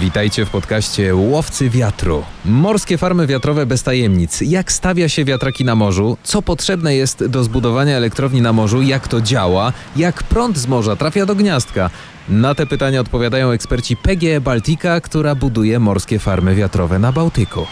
Witajcie w podcaście Łowcy Wiatru. Morskie farmy wiatrowe bez tajemnic. Jak stawia się wiatraki na morzu? Co potrzebne jest do zbudowania elektrowni na morzu? Jak to działa? Jak prąd z morza trafia do gniazdka? Na te pytania odpowiadają eksperci PGE Baltica, która buduje morskie farmy wiatrowe na Bałtyku.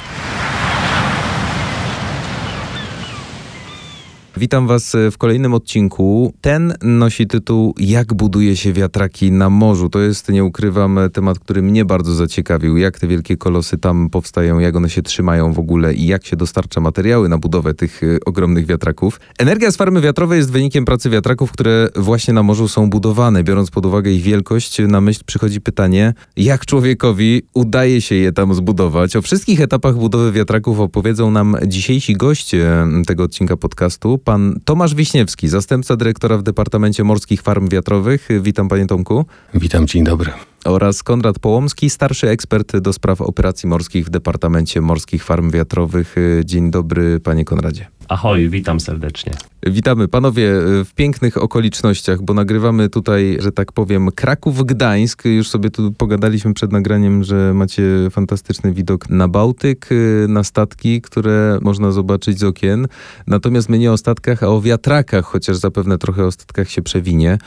Witam Was w kolejnym odcinku. Ten nosi tytuł Jak buduje się wiatraki na morzu. To jest, nie ukrywam, temat, który mnie bardzo zaciekawił. Jak te wielkie kolosy tam powstają, jak one się trzymają w ogóle i jak się dostarcza materiały na budowę tych y, ogromnych wiatraków. Energia z farmy wiatrowej jest wynikiem pracy wiatraków, które właśnie na morzu są budowane. Biorąc pod uwagę ich wielkość, na myśl przychodzi pytanie, jak człowiekowi udaje się je tam zbudować. O wszystkich etapach budowy wiatraków opowiedzą nam dzisiejsi goście tego odcinka podcastu pan Tomasz Wiśniewski, zastępca dyrektora w Departamencie Morskich Farm Wiatrowych. Witam panie Tomku. Witam, dzień dobry. Oraz Konrad Połomski, starszy ekspert do spraw operacji morskich w Departamencie Morskich Farm Wiatrowych. Dzień dobry panie Konradzie. Ahoj, witam serdecznie. Witamy panowie w pięknych okolicznościach, bo nagrywamy tutaj, że tak powiem, Kraków-Gdańsk. Już sobie tu pogadaliśmy przed nagraniem, że macie fantastyczny widok na Bałtyk, na statki, które można zobaczyć z okien. Natomiast my nie o statkach, a o wiatrakach, chociaż zapewne trochę o statkach się przewinie.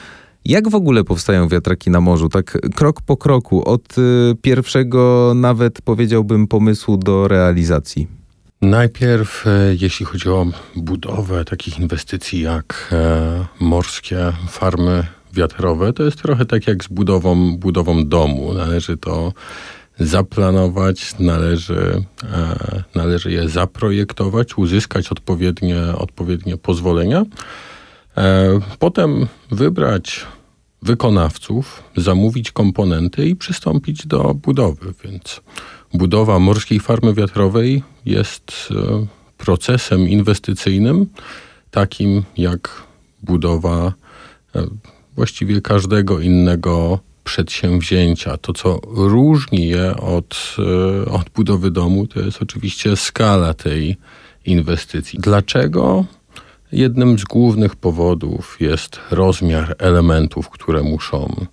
Jak w ogóle powstają wiatraki na morzu? Tak krok po kroku, od y, pierwszego nawet powiedziałbym pomysłu do realizacji. Najpierw, e, jeśli chodzi o budowę takich inwestycji jak e, morskie farmy wiatrowe, to jest trochę tak jak z budową, budową domu. Należy to zaplanować, należy, e, należy je zaprojektować, uzyskać odpowiednie, odpowiednie pozwolenia. Potem wybrać wykonawców, zamówić komponenty i przystąpić do budowy. Więc budowa morskiej farmy wiatrowej jest e, procesem inwestycyjnym, takim jak budowa e, właściwie każdego innego przedsięwzięcia. To, co różni je od, e, od budowy domu, to jest oczywiście skala tej inwestycji. Dlaczego? Jednym z głównych powodów jest rozmiar elementów, które muszą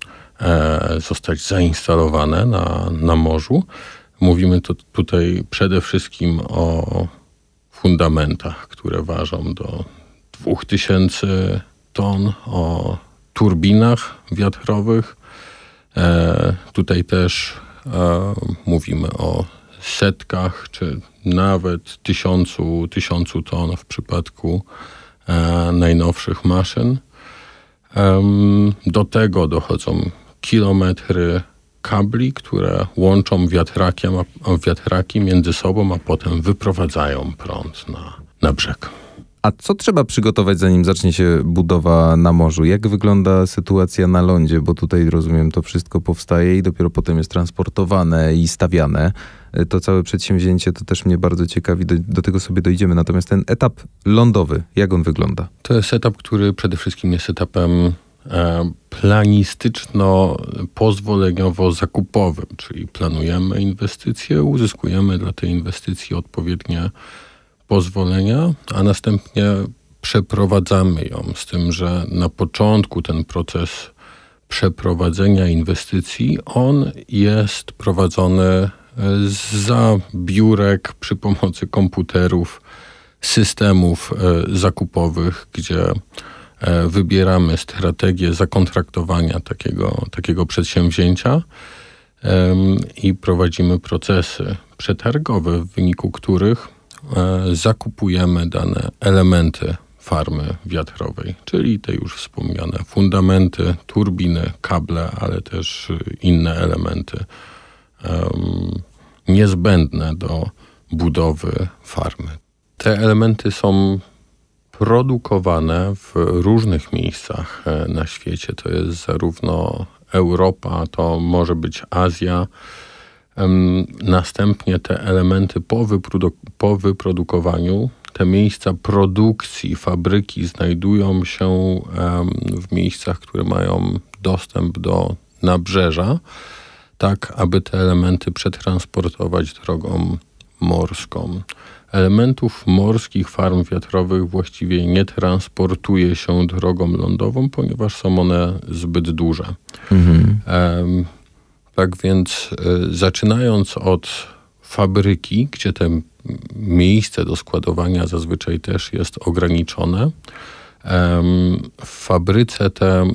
zostać zainstalowane na, na morzu. Mówimy to tutaj przede wszystkim o fundamentach, które ważą do 2000 ton, o turbinach wiatrowych. E, tutaj też e, mówimy o setkach, czy nawet tysiącu, tysiącu ton w przypadku e, najnowszych maszyn. do tego dochodzą kilometry kabli, które łączą wiatraki, wiatraki między sobą, a potem wyprowadzają prąd na, na brzeg. A co trzeba przygotować, zanim zacznie się budowa na morzu? Jak wygląda sytuacja na lądzie? Bo tutaj rozumiem, to wszystko powstaje i dopiero potem jest transportowane i stawiane. To całe przedsięwzięcie to też mnie bardzo ciekawi, do, do tego sobie dojdziemy. Natomiast ten etap lądowy, jak on wygląda? To jest etap, który przede wszystkim jest etapem E, planistyczno-pozwoleniowo-zakupowym, czyli planujemy inwestycje, uzyskujemy dla tej inwestycji odpowiednie pozwolenia, a następnie przeprowadzamy ją. Z tym, że na początku ten proces przeprowadzenia inwestycji, on jest prowadzony za biurek przy pomocy komputerów, systemów e, zakupowych, gdzie E, wybieramy strategię zakontraktowania takiego, takiego przedsięwzięcia i prowadzimy procesy przetargowe, w wyniku których e, zakupujemy dane elementy farmy wiatrowej, czyli te już wspomniane fundamenty, turbiny, kable, ale też inne elementy niezbędne do budowy farmy. Te elementy są produkowane w różnych miejscach e, na świecie. To jest zarówno Europa, to może być Azja. Następnie te elementy po, po wyprodukowaniu, te miejsca produkcji, fabryki znajdują się w miejscach, które mają dostęp do nabrzeża, tak aby te elementy przetransportować drogą morską elementów morskich farm wiatrowych właściwie nie transportuje się drogą lądową, ponieważ są one zbyt duże. Mhm. Tak więc y, zaczynając od fabryki, gdzie te miejsce do składowania zazwyczaj też jest ograniczone, w fabryce te e,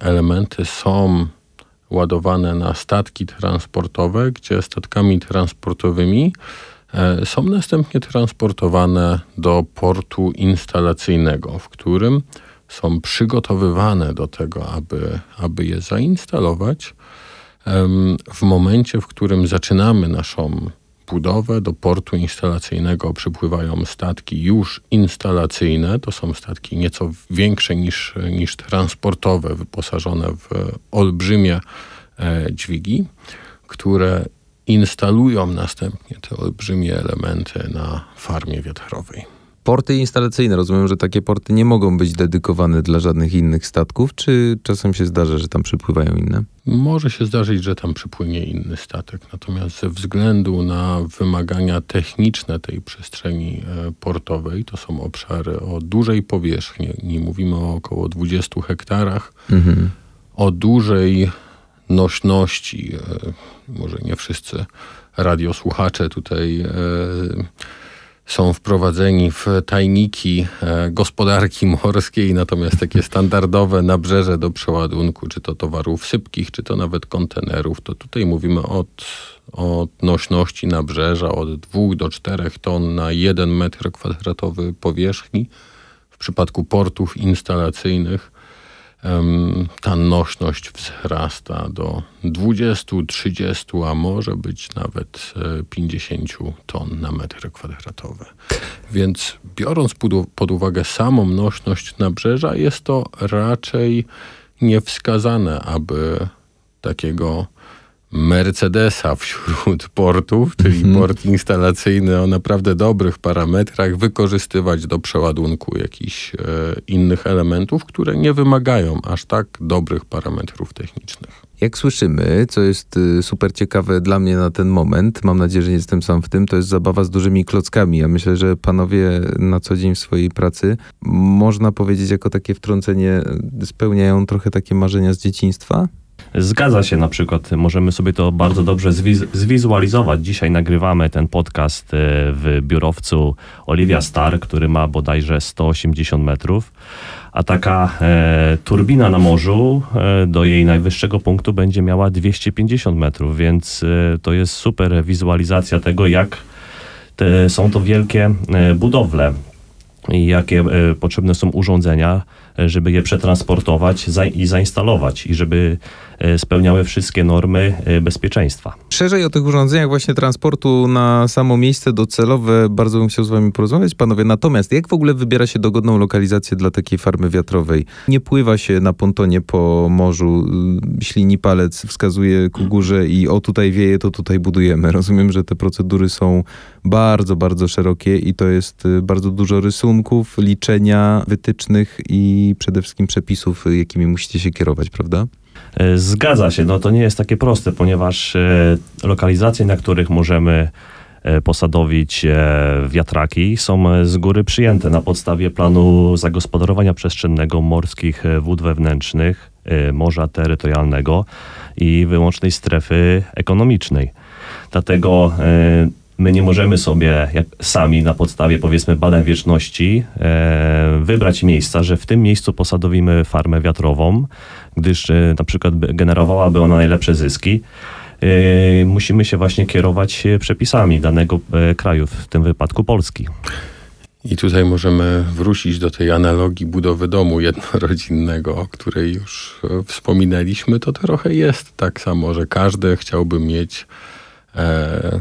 elementy są ładowane na statki transportowe, gdzie statkami transportowymi e, są następnie transportowane do portu instalacyjnego, w którym są przygotowywane do tego, aby, aby je zainstalować. W momencie, w którym zaczynamy naszą budowę, do portu instalacyjnego przypływają statki już instalacyjne. To są statki nieco większe niż, niż transportowe, wyposażone w olbrzymie e, dźwigi, które instalują następnie te olbrzymie elementy na farmie wiatrowej. Porty instalacyjne, rozumiem, że takie porty nie mogą być dedykowane dla żadnych innych statków, czy czasem się zdarza, że tam przypływają inne? Może się zdarzyć, że tam przypłynie inny statek, natomiast ze względu na wymagania techniczne tej przestrzeni e, portowej, to są obszary o dużej powierzchni, nie mówimy o około 20 hektarach, mhm. o dużej nośności, e, może nie wszyscy radiosłuchacze tutaj e, są wprowadzeni w tajniki e, gospodarki morskiej, natomiast takie standardowe nabrzeże do przeładunku, czy to towarów sypkich, czy to nawet kontenerów, to tutaj mówimy od, od nośności nabrzeża od 2 do 4 ton na 1 metr kwadratowy powierzchni. W przypadku portów instalacyjnych ta nośność wzrasta do 20, 30, a może być nawet 50 e, ton na metr kwadratowy. Więc biorąc pod uwagę samą nośność nabrzeża, jest to raczej niewskazane, aby takiego Mercedesa wśród portów, czyli mm -hmm. port instalacyjny o naprawdę dobrych parametrach, wykorzystywać do przeładunku jakichś e, innych elementów, które nie wymagają aż tak dobrych parametrów technicznych. Jak słyszymy, co jest y, super ciekawe dla mnie na ten moment, mam nadzieję, że nie jestem sam w tym, to jest zabawa z dużymi klockami. Ja myślę, że panowie na co dzień w swojej pracy, można powiedzieć jako takie wtrącenie, spełniają trochę takie marzenia z dzieciństwa? Zgadza się na przykład, możemy sobie to bardzo dobrze zwiz zwizualizować. Dzisiaj nagrywamy ten podcast e, w biurowcu Olivia Star, który ma bodajże 180 metrów, a taka e, turbina na morzu e, do jej najwyższego punktu będzie miała 250 metrów, więc e, to jest super wizualizacja tego, jak te, są to wielkie e, budowle i jakie e, potrzebne są urządzenia, żeby je przetransportować i zainstalować i żeby E, spełniały wszystkie normy e, bezpieczeństwa. Szerzej o tych urządzeniach właśnie transportu na samo miejsce docelowe bardzo bym chciał z wami porozmawiać, panowie. Natomiast jak w ogóle wybiera się dogodną lokalizację dla takiej farmy wiatrowej? Nie pływa się na pontonie po morzu, y, ślini palec, wskazuje ku górze i o tutaj wieje, to tutaj budujemy. Rozumiem, że te procedury są bardzo, bardzo szerokie i to jest y, bardzo dużo rysunków, liczenia, wytycznych i przede wszystkim przepisów, jakimi musicie się kierować, prawda? E, zgadza się, no to nie jest takie proste, ponieważ e, lokalizacje, na których możemy e, posadowić wiatraki są z góry przyjęte na podstawie planu zagospodarowania przestrzennego morskich wód wewnętrznych, morza terytorialnego i wyłącznej strefy ekonomicznej. Dlatego my nie możemy sobie sami na podstawie powiedzmy badań wieczności wybrać miejsca, że w tym miejscu posadowimy farmę wiatrową, gdyż e, na przykład generowałaby ona najlepsze zyski, e, musimy się właśnie kierować przepisami danego e, kraju, w tym wypadku Polski. I tutaj możemy wrócić do tej analogii budowy domu jednorodzinnego, o której już wspominaliśmy. To trochę jest tak samo, że każdy chciałby mieć e,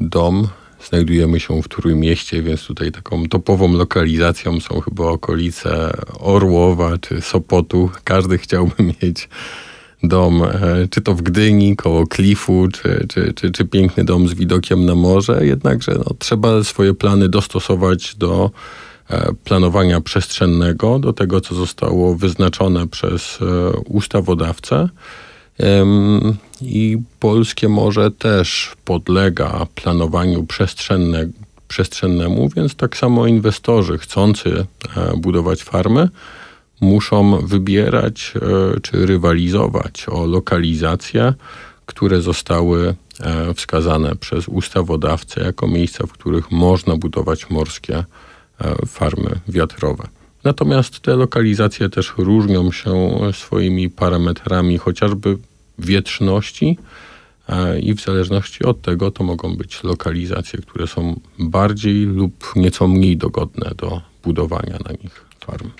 dom Znajdujemy się w Trójmieście, więc tutaj taką topową lokalizacją są chyba okolice Orłowa czy Sopotu. Każdy chciałby mieć dom, e, czy to w Gdyni, koło klifu, czy, czy, czy, czy piękny dom z widokiem na morze, jednakże no, trzeba swoje plany dostosować do e, planowania przestrzennego, do tego, co zostało wyznaczone przez e, ustawodawcę. I polskie morze też podlega planowaniu przestrzenne, przestrzennemu, więc tak samo inwestorzy chcący e, budować farmy muszą wybierać e, czy rywalizować o lokalizację, które zostały e, wskazane przez ustawodawcę jako miejsca, w których można budować morskie farmy wiatrowe. Natomiast te lokalizacje też różnią się swoimi parametrami, chociażby wietrzności e, i w zależności od tego to mogą być lokalizacje, które są bardziej lub nieco mniej dogodne do budowania na nich farm.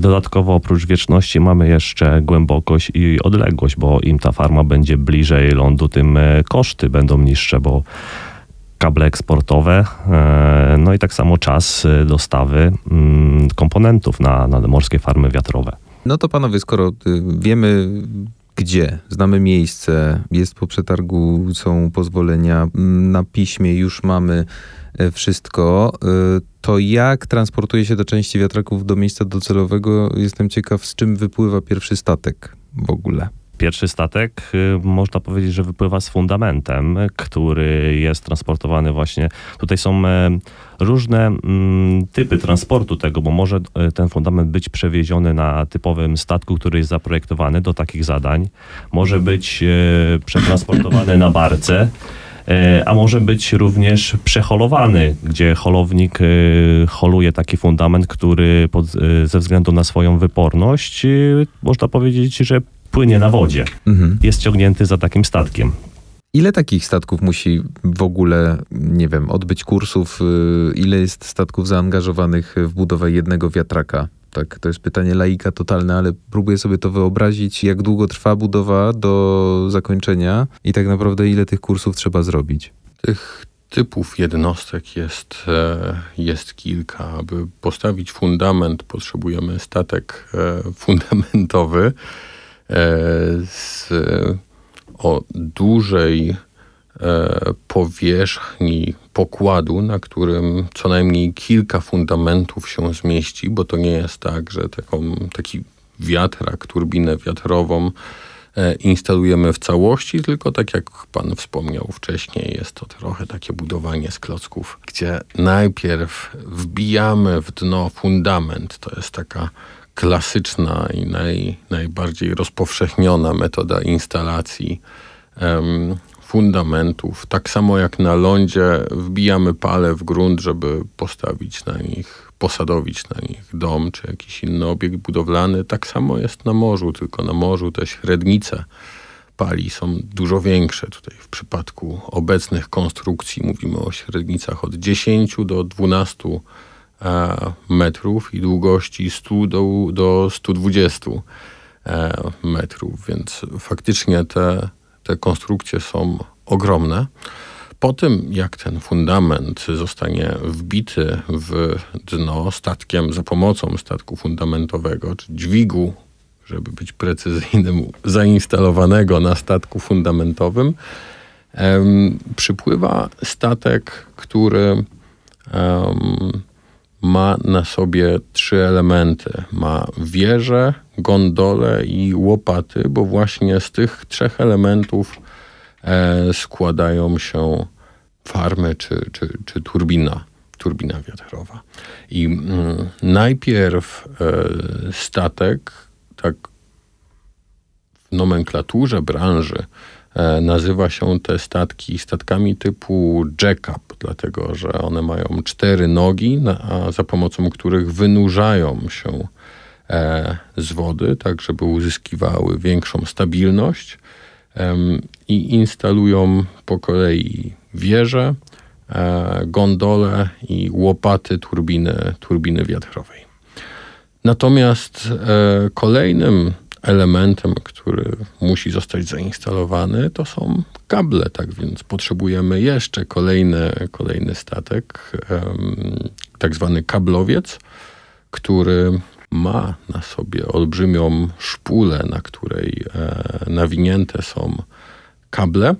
Dodatkowo oprócz wieczności mamy jeszcze głębokość i odległość, bo im ta farma będzie bliżej lądu, tym e, koszty będą niższe, bo kable eksportowe, e, no i tak samo czas dostawy mm, komponentów na, na morskie farmy wiatrowe. No to panowie, skoro y, wiemy gdzie, znamy miejsce, jest po przetargu, są pozwolenia, na piśmie już mamy e, wszystko, y, to jak transportuje się do części wiatraków do miejsca docelowego? Jestem ciekaw, z czym wypływa pierwszy statek w ogóle. Pierwszy statek, y, można powiedzieć, że wypływa z fundamentem, który jest transportowany właśnie. Tutaj są e, różne mm, typy transportu tego, bo może e, ten fundament być przewieziony na typowym statku, który jest zaprojektowany do takich zadań. Może być e, przetransportowany na barce. A może być również przeholowany, gdzie holownik holuje taki fundament, który pod, ze względu na swoją wyporność, można powiedzieć, że płynie na wodzie. Mhm. Jest ciągnięty za takim statkiem. Ile takich statków musi w ogóle, nie wiem, odbyć kursów? Y, ile jest statków zaangażowanych w budowę jednego wiatraka? Tak, to jest pytanie laika totalne, ale próbuję sobie to wyobrazić, jak długo trwa budowa do zakończenia i tak naprawdę ile tych kursów trzeba zrobić. Tych typów jednostek jest, e, jest kilka. Aby postawić fundament, potrzebujemy statek e, fundamentowy z, o dużej e, powierzchni pokładu, na którym co najmniej kilka fundamentów się zmieści, bo to nie jest tak, że taką, taki wiatrak, turbinę wiatrową e, instalujemy w całości, tylko tak jak pan wspomniał wcześniej, jest to trochę takie budowanie z klocków, gdzie najpierw wbijamy w dno fundament, to jest taka klasyczna i naj, najbardziej rozpowszechniona metoda instalacji fundamentów. Tak samo jak na lądzie wbijamy pale w grunt, żeby postawić na nich, posadowić na nich dom czy jakiś inny obiekt budowlany. Tak samo jest na morzu, tylko na morzu te średnice pali są dużo większe. Tutaj w przypadku obecnych konstrukcji mówimy o średnicach od 10 do 12 E, metrów i długości 100 do, do 120 e, metrów, więc faktycznie te, te konstrukcje są ogromne. Po tym, jak ten fundament zostanie wbity w dno statkiem za pomocą statku fundamentowego, czy dźwigu, żeby być precyzyjnym, zainstalowanego na statku fundamentowym, em, przypływa statek, który em, ma na sobie trzy elementy. Ma wieżę, gondolę i łopaty, bo właśnie z tych trzech elementów e, składają się farmy czy, czy, czy turbina, turbina wiatrowa. I mm, najpierw e, statek, tak w nomenklaturze branży, nazywa się te statki statkami typu jack-up, dlatego że one mają cztery nogi, a za pomocą których wynurzają się e, z wody, tak żeby uzyskiwały większą stabilność i instalują po kolei wieże, e, gondole i łopaty turbiny, turbiny wiatrowej. Natomiast kolejnym elementem, który musi zostać zainstalowany, to są kable, tak więc potrzebujemy jeszcze kolejny, kolejny statek, tak zwany kablowiec, który ma na sobie olbrzymią szpulę, na której e, nawinięte są kable.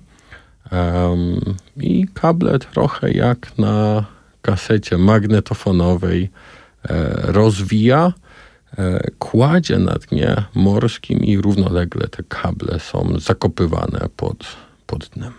I kable trochę jak na kasecie magnetofonowej e, rozwija kładzie na dnie morskim i równolegle te kable są zakopywane pod, pod dnem.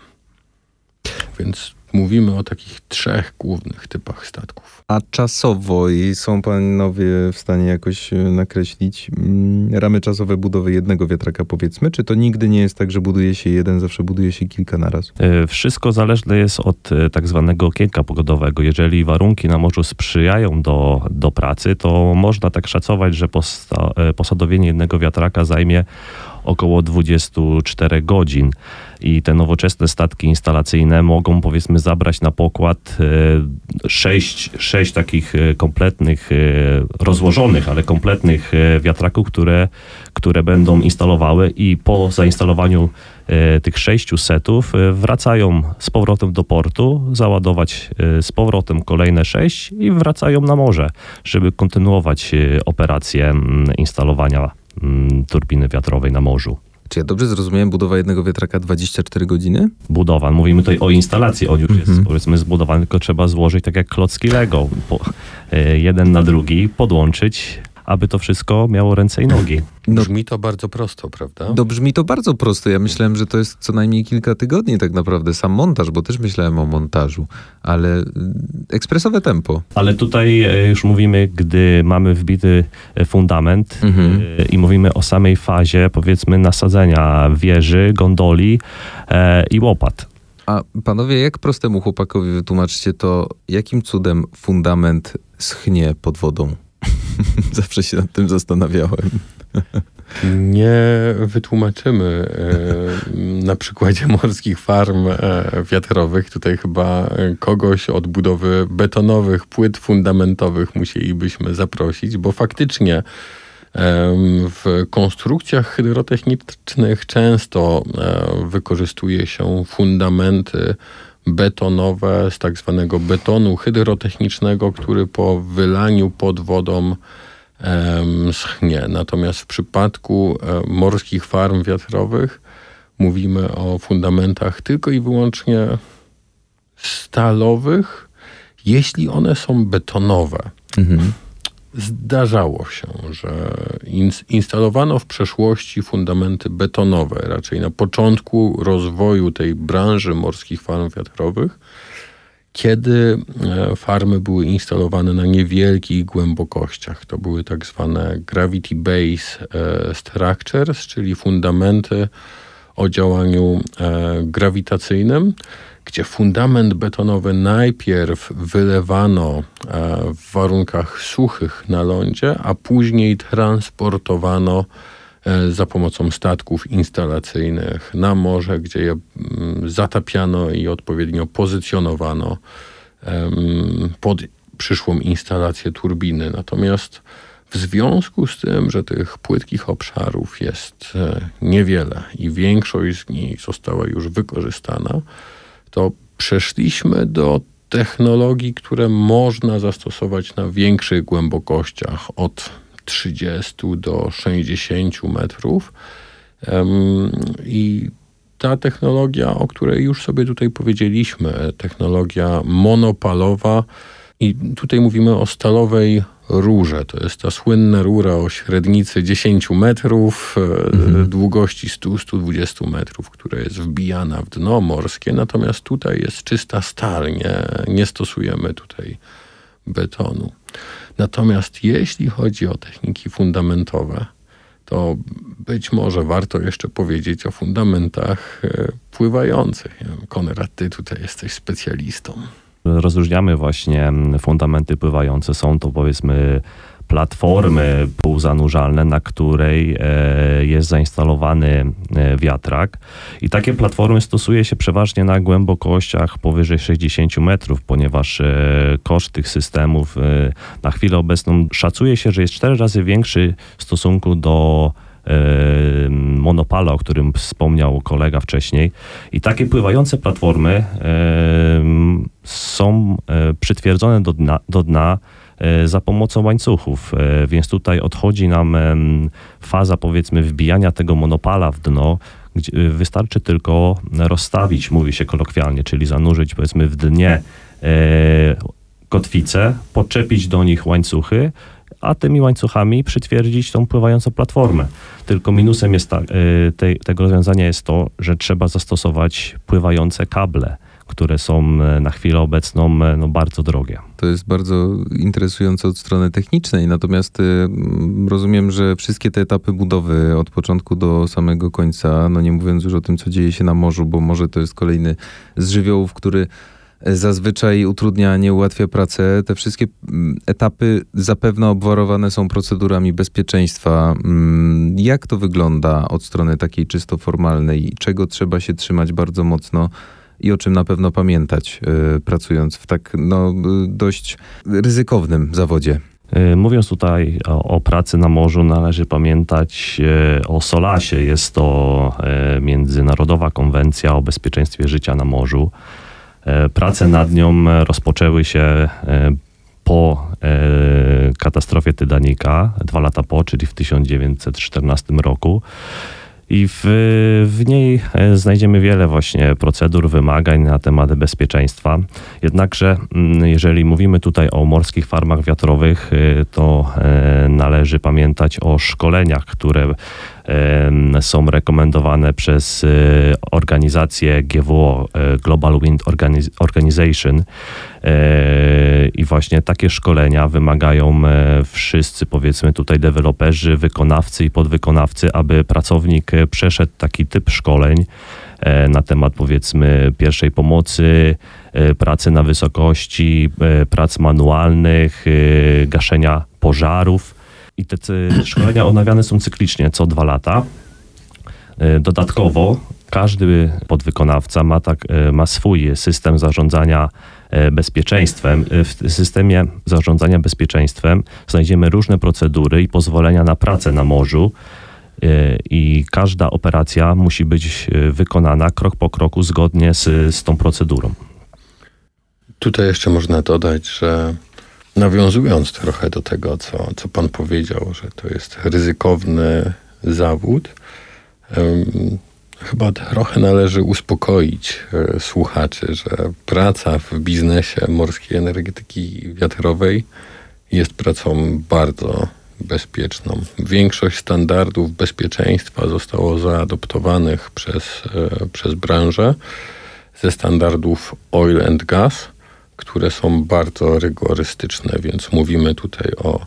Więc Mówimy o takich trzech głównych typach statków. A czasowo i są panowie w stanie jakoś e, nakreślić mm, ramy czasowe budowy jednego wiatraka, powiedzmy? Czy to nigdy nie jest tak, że buduje się jeden, zawsze buduje się kilka naraz? E, Wszystko zależne jest od e, tak zwanego okienka pogodowego. Jeżeli warunki na morzu sprzyjają do, do pracy, to można tak szacować, że posta, posadowienie jednego wiatraka zajmie około 24 godzin. I te nowoczesne statki instalacyjne mogą powiedzmy zabrać na pokład e, sześć, sześć takich e, kompletnych, e, rozłożonych, ale kompletnych wiatraków, które, które będą instalowały i po zainstalowaniu tych sześciu setów wracają z powrotem do portu, załadować z powrotem kolejne sześć i wracają na morze, żeby kontynuować operację mm, instalowania turbiny wiatrowej na morzu. Czy ja dobrze zrozumiałem, budowa jednego wiatraka 24 godziny? Budowa, mówimy tutaj o instalacji, on już Mhm. jest powiedzmy zbudowany, tylko trzeba złożyć tak jak klocki Lego, po, e, jeden na drugi, podłączyć, aby to wszystko miało ręce i nogi. No, Brzmi to bardzo prosto, prawda? no brzmi to bardzo prosto. Ja myślałem, że to jest co najmniej kilka tygodni tak naprawdę, sam montaż, bo też myślałem o montażu, ale y, ekspresowe tempo. Ale tutaj e, już mówimy, gdy mamy wbity e, fundament Mhm. e, i mówimy o samej fazie, powiedzmy, nasadzenia wieży, gondoli e, i łopat. A panowie, jak prostemu chłopakowi wytłumaczycie to, jakim cudem fundament schnie pod wodą? Zawsze się nad tym zastanawiałem. Nie wytłumaczymy e, na przykładzie morskich farm e, wiatrowych. Tutaj chyba e, kogoś od budowy betonowych płyt fundamentowych musielibyśmy zaprosić, bo faktycznie em, w konstrukcjach hydrotechnicznych często e, wykorzystuje się fundamenty betonowe z tak zwanego betonu hydrotechnicznego, który po wylaniu pod wodą em, schnie. Natomiast w przypadku e, morskich farm wiatrowych mówimy o fundamentach tylko i wyłącznie stalowych, jeśli one są betonowe. Mhm. Zdarzało się, że ins- instalowano w przeszłości fundamenty betonowe, raczej na początku rozwoju tej branży morskich farm wiatrowych, kiedy e, farmy były instalowane na niewielkich głębokościach. To były tak zwane gravity base e, structures, czyli fundamenty o działaniu e, grawitacyjnym, gdzie fundament betonowy najpierw wylewano e, w warunkach suchych na lądzie, a później transportowano e, za pomocą statków instalacyjnych na morze, gdzie je mm, zatapiano i odpowiednio pozycjonowano pod przyszłą instalację turbiny. Natomiast w związku z tym, że tych płytkich obszarów jest e, niewiele i większość z nich została już wykorzystana, to przeszliśmy do technologii, które można zastosować na większych głębokościach od 30 do 60 metrów. I ta technologia, o której już sobie tutaj powiedzieliśmy, technologia monopalowa, i tutaj mówimy o stalowej rurze. To jest ta słynna rura o średnicy 10 metrów, e, długości 100-120 metrów, która jest wbijana w dno morskie. Natomiast tutaj jest czysta stal, nie, nie stosujemy tutaj betonu. Natomiast jeśli chodzi o techniki fundamentowe, to być może warto jeszcze powiedzieć o fundamentach e, pływających. Konrad, ty tutaj jesteś specjalistą. Rozróżniamy właśnie fundamenty pływające. Są to powiedzmy platformy półzanurzalne, na której e, jest zainstalowany e, wiatrak. I takie platformy stosuje się przeważnie na głębokościach powyżej 60 metrów, ponieważ e, koszt tych systemów na chwilę obecną szacuje się, że jest cztery razy większy w stosunku do monopala, o którym wspomniał kolega wcześniej. I takie pływające platformy są e, przytwierdzone do dna, do dna e, za pomocą łańcuchów, e, więc tutaj odchodzi nam faza powiedzmy wbijania tego monopala w dno, gdzie wystarczy tylko rozstawić, mówi się kolokwialnie, czyli zanurzyć powiedzmy w dnie kotwice, podczepić do nich łańcuchy, a tymi łańcuchami przytwierdzić tą pływającą platformę. Tylko minusem jest ta, e, tej, tego rozwiązania jest to, że trzeba zastosować pływające kable, które są e, na chwilę obecną e, no, bardzo drogie. To jest bardzo interesujące od strony technicznej, natomiast y, mm, rozumiem, że wszystkie te etapy budowy od początku do samego końca, no nie mówiąc już o tym, co dzieje się na morzu, bo może to jest kolejny z żywiołów, który zazwyczaj utrudnia, nie ułatwia pracę. Te wszystkie mm, etapy zapewne obwarowane są procedurami bezpieczeństwa. Mm, Jak to wygląda od strony takiej czysto formalnej? Czego trzeba się trzymać bardzo mocno? I o czym na pewno pamiętać, y, pracując w tak no, y, dość ryzykownym zawodzie. E, Mówiąc tutaj o, o pracy na morzu, należy pamiętać o SOLASie. Jest to Międzynarodowa Konwencja o Bezpieczeństwie Życia na Morzu. E, Prace nad nią e, rozpoczęły się e, po katastrofie Titanica, dwa lata po, czyli w 1914 roku. I w, w niej znajdziemy wiele właśnie procedur, wymagań na temat bezpieczeństwa. Jednakże, mm, jeżeli mówimy tutaj o morskich farmach wiatrowych, to należy pamiętać o szkoleniach, które są rekomendowane przez e, organizację GWO, e, Global Wind Organiz- Organization. E, I właśnie takie szkolenia wymagają e, wszyscy, powiedzmy tutaj deweloperzy, wykonawcy i podwykonawcy, aby pracownik e, przeszedł taki typ szkoleń na temat powiedzmy pierwszej pomocy, pracy na wysokości, prac manualnych, gaszenia pożarów. I te szkolenia odnawiane są cyklicznie co dwa lata. E, Dodatkowo każdy podwykonawca ma, tak, e, ma swój system zarządzania e, bezpieczeństwem. W systemie zarządzania bezpieczeństwem znajdziemy różne procedury i pozwolenia na pracę na morzu. I każda operacja musi być wykonana krok po kroku zgodnie z, z tą procedurą. Tutaj jeszcze można dodać, że nawiązując trochę do tego, co, co pan powiedział, że to jest ryzykowny zawód, chyba trochę należy uspokoić e, słuchaczy, że praca w biznesie morskiej energetyki wiatrowej jest pracą bardzo bezpieczną. Większość standardów bezpieczeństwa zostało zaadoptowanych przez, e, przez branżę ze standardów oil and gas, które są bardzo rygorystyczne, więc mówimy tutaj o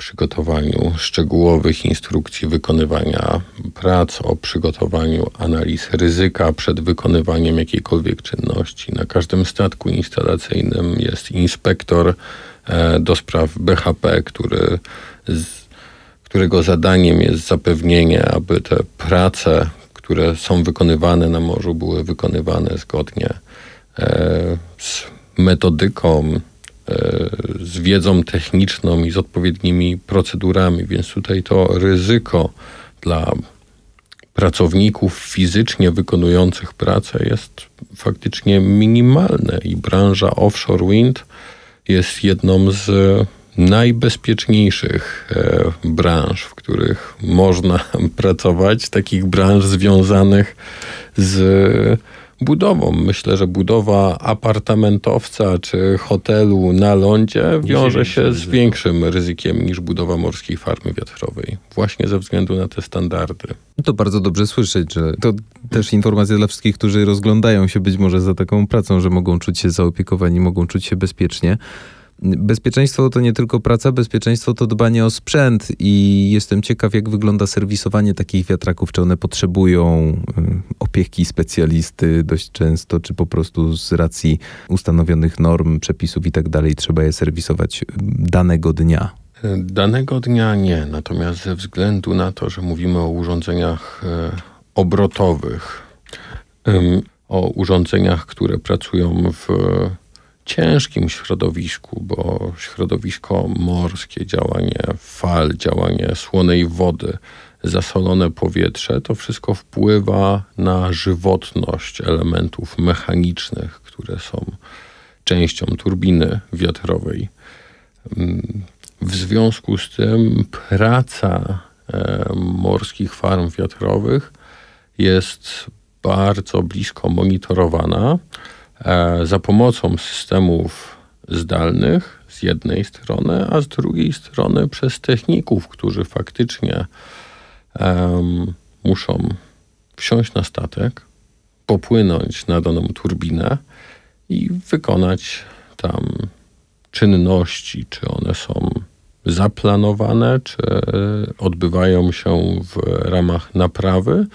przygotowaniu szczegółowych instrukcji wykonywania prac, o przygotowaniu analiz ryzyka przed wykonywaniem jakiejkolwiek czynności. Na każdym statku instalacyjnym jest inspektor e, do spraw BHP, który z, którego zadaniem jest zapewnienie, aby te prace, które są wykonywane na morzu, były wykonywane zgodnie e, z metodyką, e, z wiedzą techniczną i z odpowiednimi procedurami, więc tutaj to ryzyko dla pracowników fizycznie wykonujących pracę jest faktycznie minimalne i branża offshore wind jest jedną z najbezpieczniejszych e, branż, w których można pracować, takich branż związanych z budową. Myślę, że budowa apartamentowca czy hotelu na lądzie wiąże się z większym ryzykiem niż budowa morskiej farmy wiatrowej, właśnie ze względu na te standardy. To bardzo dobrze słyszeć, że to też informacja dla wszystkich, którzy rozglądają się być może za taką pracą, że mogą czuć się zaopiekowani, mogą czuć się bezpiecznie. Bezpieczeństwo to nie tylko praca, bezpieczeństwo to dbanie o sprzęt i jestem ciekaw, jak wygląda serwisowanie takich wiatraków. Czy one potrzebują y, opieki specjalisty dość często, czy po prostu z racji ustanowionych norm, przepisów i tak dalej trzeba je serwisować y, danego dnia? Danego dnia nie, natomiast ze względu na to, że mówimy o urządzeniach e, obrotowych, o urządzeniach, które pracują w ciężkim środowisku, bo środowisko morskie, działanie fal, działanie słonej wody, zasolone powietrze, to wszystko wpływa na żywotność elementów mechanicznych, które są częścią turbiny wiatrowej. W związku z tym praca e, morskich farm wiatrowych jest bardzo blisko monitorowana za pomocą systemów zdalnych z jednej strony, a z drugiej strony przez techników, którzy faktycznie em, muszą wsiąść na statek, popłynąć na daną turbinę i wykonać tam czynności, czy one są zaplanowane, czy odbywają się w ramach naprawy.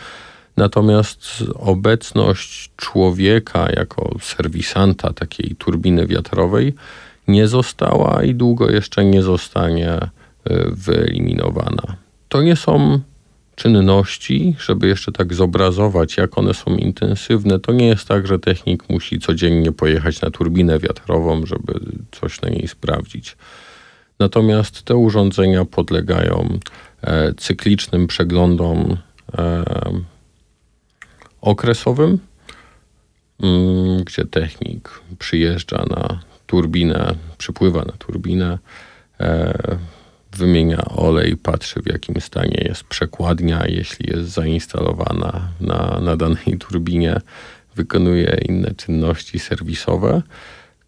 Natomiast obecność człowieka jako serwisanta takiej turbiny wiatrowej nie została i długo jeszcze nie zostanie e, wyeliminowana. To nie są czynności, żeby jeszcze tak zobrazować, jak one są intensywne. To nie jest tak, że technik musi codziennie pojechać na turbinę wiatrową, żeby coś na niej sprawdzić. Natomiast te urządzenia podlegają e, cyklicznym przeglądom e, okresowym, mm, gdzie technik przyjeżdża na turbinę, przypływa na turbinę, e, wymienia olej, patrzy w jakim stanie jest przekładnia, jeśli jest zainstalowana na, na danej turbinie, wykonuje inne czynności serwisowe.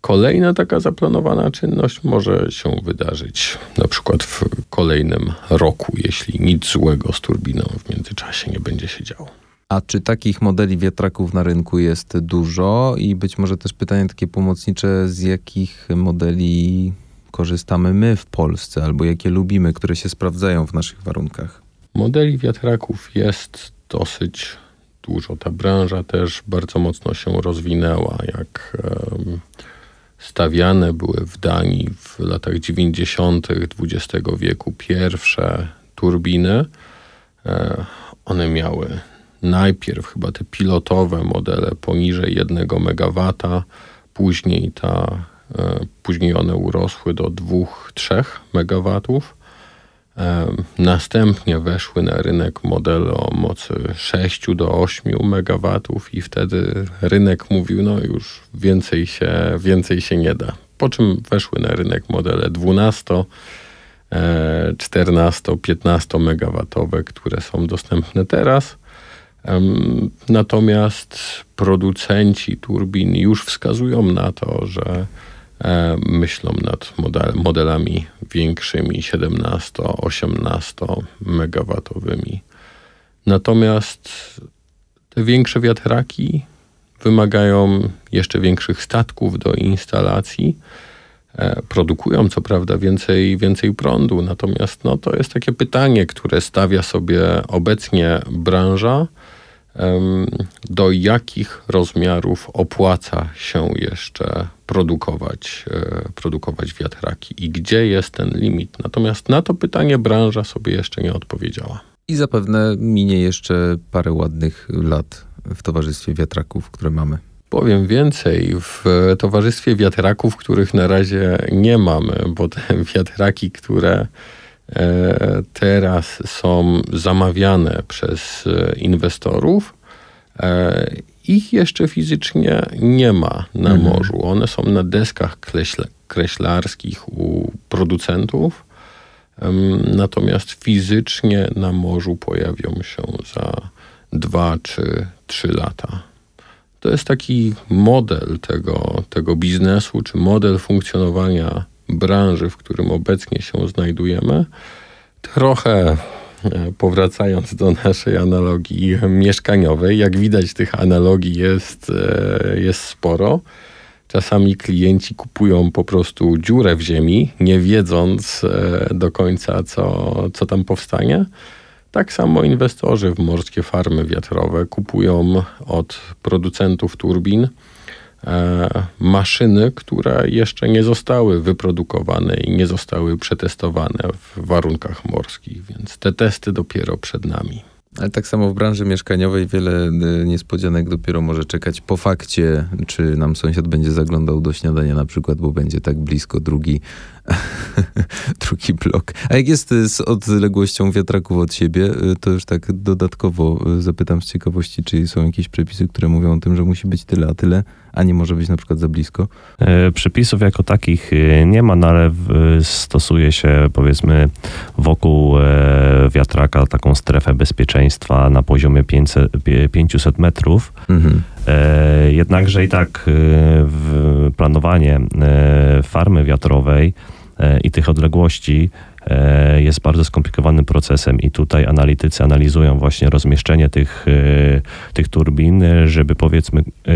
Kolejna taka zaplanowana czynność może się wydarzyć na przykład w kolejnym roku, jeśli nic złego z turbiną w międzyczasie nie będzie się działo. A czy takich modeli wiatraków na rynku jest dużo? I być może też pytanie takie pomocnicze, z jakich modeli korzystamy my w Polsce, albo jakie lubimy, które się sprawdzają w naszych warunkach? Modeli wiatraków jest dosyć dużo. Ta branża też bardzo mocno się rozwinęła. Jak stawiane były w Danii w latach 90. XX wieku pierwsze turbiny, e, one miały najpierw chyba te pilotowe modele poniżej 1 MW, później ta, e, później one urosły do 2-3 MW. E, następnie weszły na rynek modele o mocy 6 do 8 MW i wtedy rynek mówił, no już więcej się, więcej się nie da. Po czym weszły na rynek modele 12, 14, 15 MW, które są dostępne teraz. Natomiast producenci turbin już wskazują na to, że e, myślą nad model, modelami większymi 17-18 megawatowymi. Natomiast te większe wiatraki wymagają jeszcze większych statków do instalacji. E, produkują co prawda więcej, więcej prądu, natomiast no, to jest takie pytanie, które stawia sobie obecnie branża do jakich rozmiarów opłaca się jeszcze produkować, e, produkować wiatraki i gdzie jest ten limit. Natomiast na to pytanie branża sobie jeszcze nie odpowiedziała. I zapewne minie jeszcze parę ładnych lat w towarzystwie wiatraków, które mamy. Powiem więcej, w towarzystwie wiatraków, których na razie nie mamy, bo te wiatraki, które teraz są zamawiane przez e, inwestorów. E, ich jeszcze fizycznie nie ma na mhm. morzu. One są na deskach kreślarskich u producentów, natomiast fizycznie na morzu pojawią się za dwa czy trzy lata. To jest taki model tego, tego biznesu, czy model funkcjonowania branży, w którym obecnie się znajdujemy, trochę e, powracając do naszej analogii mieszkaniowej, jak widać tych analogii jest, e, jest sporo. Czasami klienci kupują po prostu dziurę w ziemi, nie wiedząc e, do końca, co, co tam powstanie. Tak samo inwestorzy w morskie farmy wiatrowe kupują od producentów turbin maszyny, które jeszcze nie zostały wyprodukowane i nie zostały przetestowane w warunkach morskich, więc te testy dopiero przed nami. Ale tak samo w branży mieszkaniowej wiele e, niespodzianek dopiero może czekać po fakcie, czy nam sąsiad będzie zaglądał do śniadania na przykład, bo będzie tak blisko drugi, drugi blok. A jak jest z odległością wiatraków od siebie, e, to już tak dodatkowo zapytam z ciekawości, czy są jakieś przepisy, które mówią o tym, że musi być tyle, a tyle a nie może być na przykład za blisko? E, przepisów jako takich e, nie ma, no ale stosuje się powiedzmy wokół e, wiatraka taką strefę bezpieczeństwa na poziomie 500, 500 metrów. Mhm. Jednakże i tak planowanie farmy wiatrowej i tych odległości e, jest bardzo skomplikowanym procesem i tutaj analitycy analizują właśnie rozmieszczenie tych, e, tych turbin, e, żeby powiedzmy e,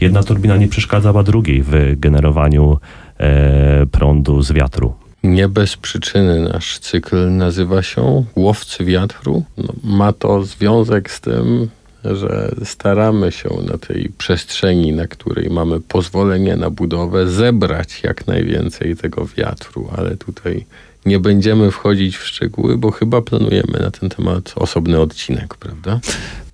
jedna turbina nie przeszkadzała drugiej w generowaniu e, prądu z wiatru. Nie bez przyczyny nasz cykl nazywa się Łowcy Wiatru. No, ma to związek z tym, że staramy się na tej przestrzeni, na której mamy pozwolenie na budowę, zebrać jak najwięcej tego wiatru, ale tutaj nie będziemy wchodzić w szczegóły, bo chyba planujemy na ten temat osobny odcinek, prawda?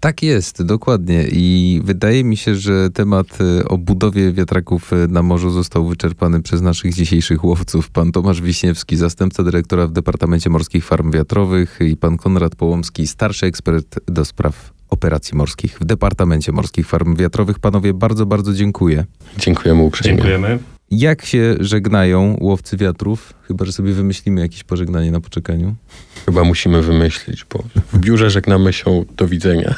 Tak jest, dokładnie. I wydaje mi się, że temat y, o budowie wiatraków y, na morzu został wyczerpany przez naszych dzisiejszych łowców. Pan Tomasz Wiśniewski, zastępca dyrektora w Departamencie Morskich Farm Wiatrowych i pan Konrad Połomski, starszy ekspert do spraw operacji morskich w Departamencie Morskich Farm Wiatrowych. Panowie, bardzo, bardzo dziękuję. Dziękujemy uprzejmie. Dziękujemy. Jak się żegnają łowcy wiatrów? Chyba, że sobie wymyślimy jakieś pożegnanie na poczekaniu. Chyba musimy wymyślić, bo w biurze żegnamy się do widzenia.